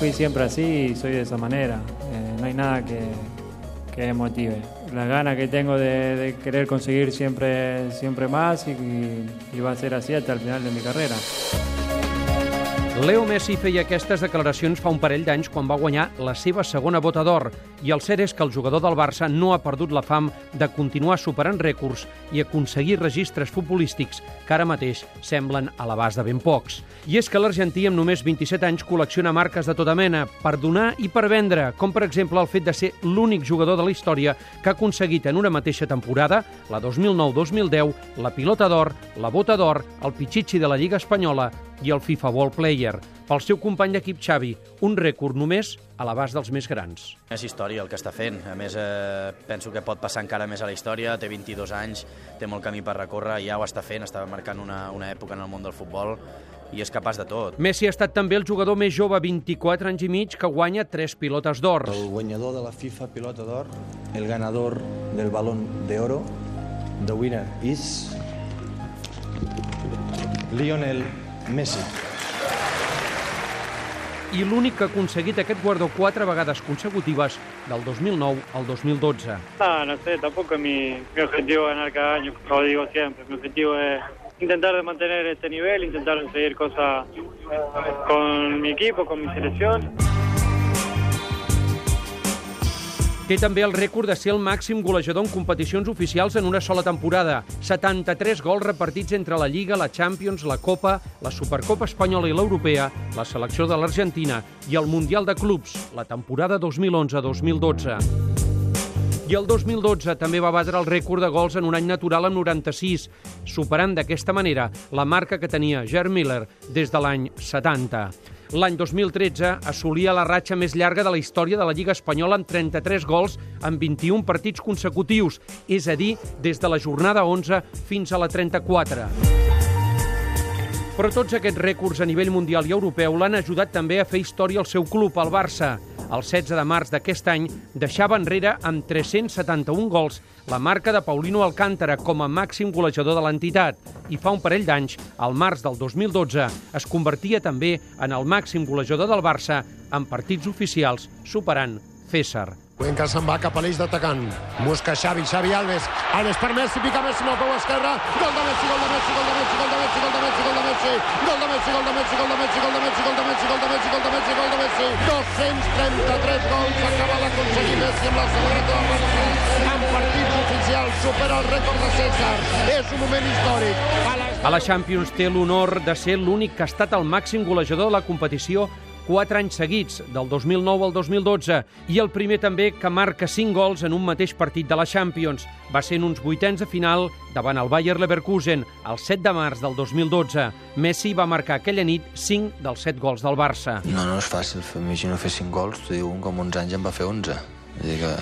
fui siempre así y soy de esa manera. Eh, no hay nada que, que motive. La gana que tengo de, de querer conseguir siempre, siempre más y, y va a ser así hasta el final de mi carrera. Leo Messi feia aquestes declaracions fa un parell d'anys quan va guanyar la seva segona bota d'or i el cert és que el jugador del Barça no ha perdut la fam de continuar superant rècords i aconseguir registres futbolístics que ara mateix semblen a l'abast de ben pocs. I és que l'argentí amb només 27 anys col·lecciona marques de tota mena per donar i per vendre, com per exemple el fet de ser l'únic jugador de la història que ha aconseguit en una mateixa temporada, la 2009-2010, la pilota d'or, la bota d'or, el pitxitxi de la Lliga Espanyola i el FIFA Ball Player. Pel seu company d'equip Xavi, un rècord només a l'abast dels més grans. És història el que està fent. A més, eh, penso que pot passar encara més a la història. Té 22 anys, té molt camí per recórrer, ja ho està fent, està marcant una, una època en el món del futbol i és capaç de tot. Messi ha estat també el jugador més jove, 24 anys i mig, que guanya tres pilotes d'or. El guanyador de la FIFA Pilota d'Or, el ganador del Balón de Oro, the winner is Lionel Messi. I l'únic que ha aconseguit aquest guardó quatre vegades consecutives del 2009 al 2012. No, no sé, tampoco es mi, mi objetivo ganar cada año, como digo siempre. Mi objetivo es intentar mantener este nivel, intentar seguir cosas con mi equipo, con mi selección. Té també el rècord de ser el màxim golejador en competicions oficials en una sola temporada. 73 gols repartits entre la Lliga, la Champions, la Copa, la Supercopa Espanyola i l'Europea, la selecció de l'Argentina i el Mundial de Clubs, la temporada 2011-2012. I el 2012 també va batre el rècord de gols en un any natural amb 96, superant d'aquesta manera la marca que tenia Gerd Miller des de l'any 70. L'any 2013 assolia la ratxa més llarga de la història de la Lliga Espanyola amb 33 gols en 21 partits consecutius, és a dir, des de la jornada 11 fins a la 34. Però tots aquests rècords a nivell mundial i europeu l'han ajudat també a fer història al seu club, el Barça. El 16 de març d'aquest any deixava enrere amb 371 gols la marca de Paulino Alcántara com a màxim golejador de l'entitat i fa un parell d'anys, al març del 2012, es convertia també en el màxim golejador del Barça en partits oficials, superant César. Cuenca se'n va cap a l'eix d'atacant. Busca Xavi, Xavi Alves. Alves per Messi, pica Messi amb el peu esquerre. Gol de Messi, gol de Messi, gol de Messi, gol de Messi, gol de Messi, gol de Messi. Gol de Messi, gol de Messi, gol de Messi, gol de Messi, gol de Messi, gol de Messi, gol de Messi, gol de Messi. 233 gols acaba d'aconseguir Messi amb la samarreta del Barça. En partits oficials supera el rècord de César. És un moment històric. La... a la Champions té l'honor de ser l'únic que ha estat el màxim golejador de la competició quatre anys seguits, del 2009 al 2012, i el primer també que marca 5 gols en un mateix partit de la Champions. Va ser en uns vuitens de final davant el Bayer Leverkusen, el 7 de març del 2012. Messi va marcar aquella nit 5 dels 7 gols del Barça. No, no és fàcil, m'imagino fer 5 gols, diu un com uns anys en va fer 11. Vull dir que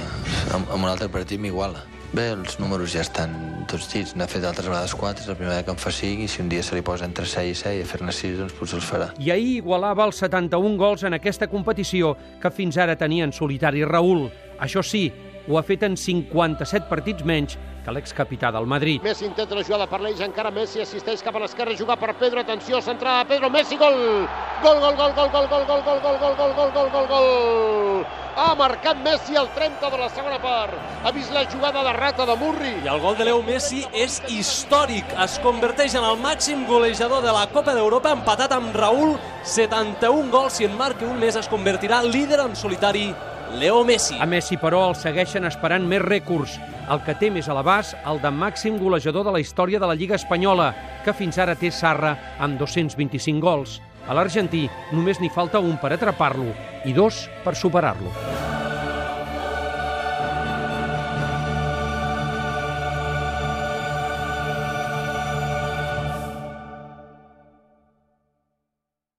amb un altre partit m'iguala. Bé, els números ja estan tots dits. N'ha fet altres vegades 4, és la primera que en fa 5, i si un dia se li posa entre 6 i 6 a fer-ne 6, doncs potser els farà. I ahir igualava els 71 gols en aquesta competició que fins ara tenia en solitari Raül. Això sí, ho ha fet en 57 partits menys que l'excapità del Madrid. Messi intenta la jugada per l'eix, encara Messi assisteix cap a l'esquerra, jugar per Pedro, atenció, centrada Pedro, Messi, gol! Gol, gol, gol, gol, gol, gol, gol, gol, gol, gol, gol, gol, gol, gol, gol! Ha marcat Messi al 30 de la segona part. Ha vist la jugada de rata de Murri. I el gol de Leo Messi és històric. Es converteix en el màxim golejador de la Copa d'Europa, empatat amb Raül, 71 gols, i en marca un més es convertirà líder en solitari Leo Messi. A Messi, però, el segueixen esperant més rècords. El que té més a l'abast, el de màxim golejador de la història de la Lliga Espanyola, que fins ara té Sarra amb 225 gols. A l'argentí només n'hi falta un per atrapar-lo i dos per superar-lo.